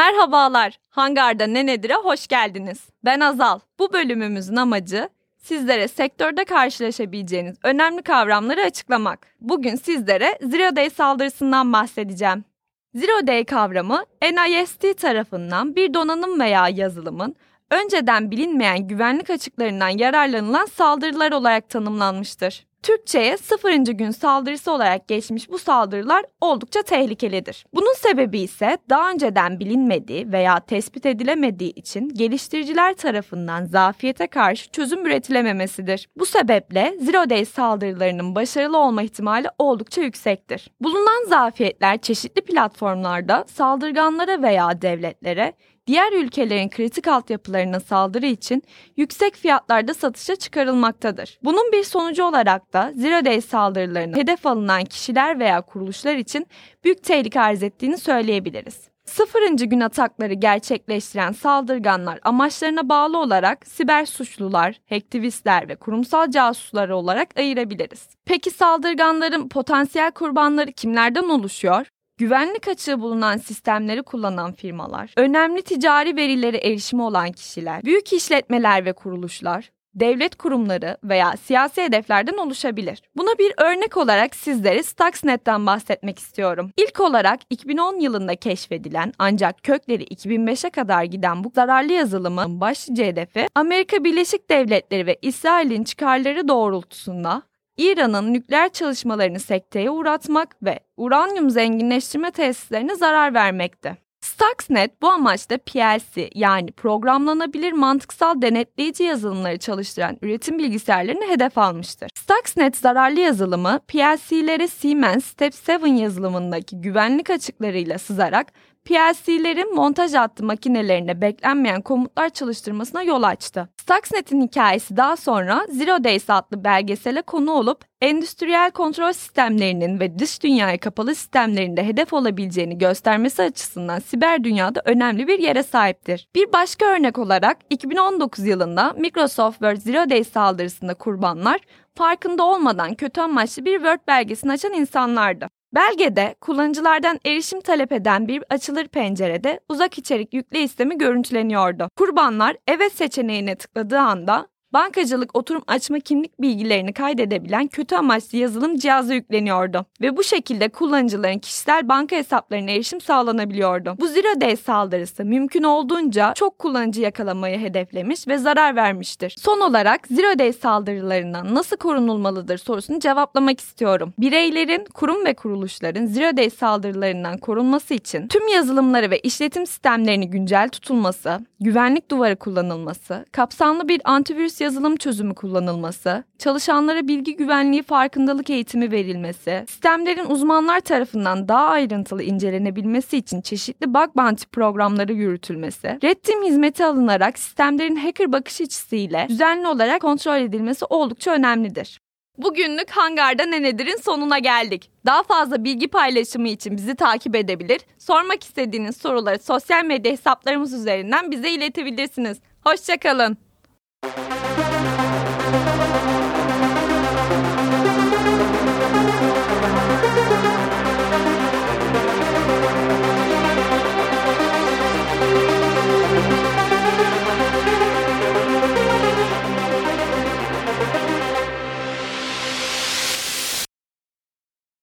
Merhabalar, Hangarda Ne Nedir'e hoş geldiniz. Ben Azal. Bu bölümümüzün amacı sizlere sektörde karşılaşabileceğiniz önemli kavramları açıklamak. Bugün sizlere Zero Day saldırısından bahsedeceğim. Zero Day kavramı NIST tarafından bir donanım veya yazılımın önceden bilinmeyen güvenlik açıklarından yararlanılan saldırılar olarak tanımlanmıştır. Türkçe'ye sıfırıncı gün saldırısı olarak geçmiş bu saldırılar oldukça tehlikelidir. Bunun sebebi ise daha önceden bilinmediği veya tespit edilemediği için geliştiriciler tarafından zafiyete karşı çözüm üretilememesidir. Bu sebeple Zero Day saldırılarının başarılı olma ihtimali oldukça yüksektir. Bulunan zafiyetler çeşitli platformlarda saldırganlara veya devletlere diğer ülkelerin kritik altyapılarına saldırı için yüksek fiyatlarda satışa çıkarılmaktadır. Bunun bir sonucu olarak da Zero Day saldırılarına hedef alınan kişiler veya kuruluşlar için büyük tehlike arz ettiğini söyleyebiliriz. Sıfırıncı gün atakları gerçekleştiren saldırganlar amaçlarına bağlı olarak siber suçlular, hacktivistler ve kurumsal casuslar olarak ayırabiliriz. Peki saldırganların potansiyel kurbanları kimlerden oluşuyor? Güvenlik açığı bulunan sistemleri kullanan firmalar, önemli ticari verilere erişimi olan kişiler, büyük işletmeler ve kuruluşlar, devlet kurumları veya siyasi hedeflerden oluşabilir. Buna bir örnek olarak sizlere Stuxnet'ten bahsetmek istiyorum. İlk olarak 2010 yılında keşfedilen ancak kökleri 2005'e kadar giden bu zararlı yazılımın başlıca hedefi Amerika Birleşik Devletleri ve İsrail'in çıkarları doğrultusunda İran'ın nükleer çalışmalarını sekteye uğratmak ve uranyum zenginleştirme tesislerine zarar vermekti. Stuxnet bu amaçla PLC yani programlanabilir mantıksal denetleyici yazılımları çalıştıran üretim bilgisayarlarını hedef almıştır. Stuxnet zararlı yazılımı PLC'lere Siemens Step 7 yazılımındaki güvenlik açıklarıyla sızarak PLC'lerin montaj hattı makinelerine beklenmeyen komutlar çalıştırmasına yol açtı. Stuxnet'in hikayesi daha sonra Zero Days adlı belgesele konu olup endüstriyel kontrol sistemlerinin ve dış dünyaya kapalı sistemlerinde hedef olabileceğini göstermesi açısından siber dünyada önemli bir yere sahiptir. Bir başka örnek olarak 2019 yılında Microsoft Word Zero Days saldırısında kurbanlar farkında olmadan kötü amaçlı bir Word belgesini açan insanlardı. Belgede kullanıcılardan erişim talep eden bir açılır pencerede uzak içerik yükle istemi görüntüleniyordu. Kurbanlar evet seçeneğine tıkladığı anda bankacılık oturum açma kimlik bilgilerini kaydedebilen kötü amaçlı yazılım cihazı yükleniyordu ve bu şekilde kullanıcıların kişisel banka hesaplarına erişim sağlanabiliyordu. Bu Zero Day saldırısı mümkün olduğunca çok kullanıcı yakalamayı hedeflemiş ve zarar vermiştir. Son olarak Zero Day saldırılarından nasıl korunulmalıdır sorusunu cevaplamak istiyorum. Bireylerin, kurum ve kuruluşların Zero Day saldırılarından korunması için tüm yazılımları ve işletim sistemlerini güncel tutulması, güvenlik duvarı kullanılması, kapsamlı bir antivirüs yazılım çözümü kullanılması, çalışanlara bilgi güvenliği farkındalık eğitimi verilmesi, sistemlerin uzmanlar tarafından daha ayrıntılı incelenebilmesi için çeşitli bug bounty programları yürütülmesi, Red Team hizmeti alınarak sistemlerin hacker bakış açısıyla düzenli olarak kontrol edilmesi oldukça önemlidir. Bugünlük Hangarda Ne Nedir'in sonuna geldik. Daha fazla bilgi paylaşımı için bizi takip edebilir, sormak istediğiniz soruları sosyal medya hesaplarımız üzerinden bize iletebilirsiniz. Hoşçakalın.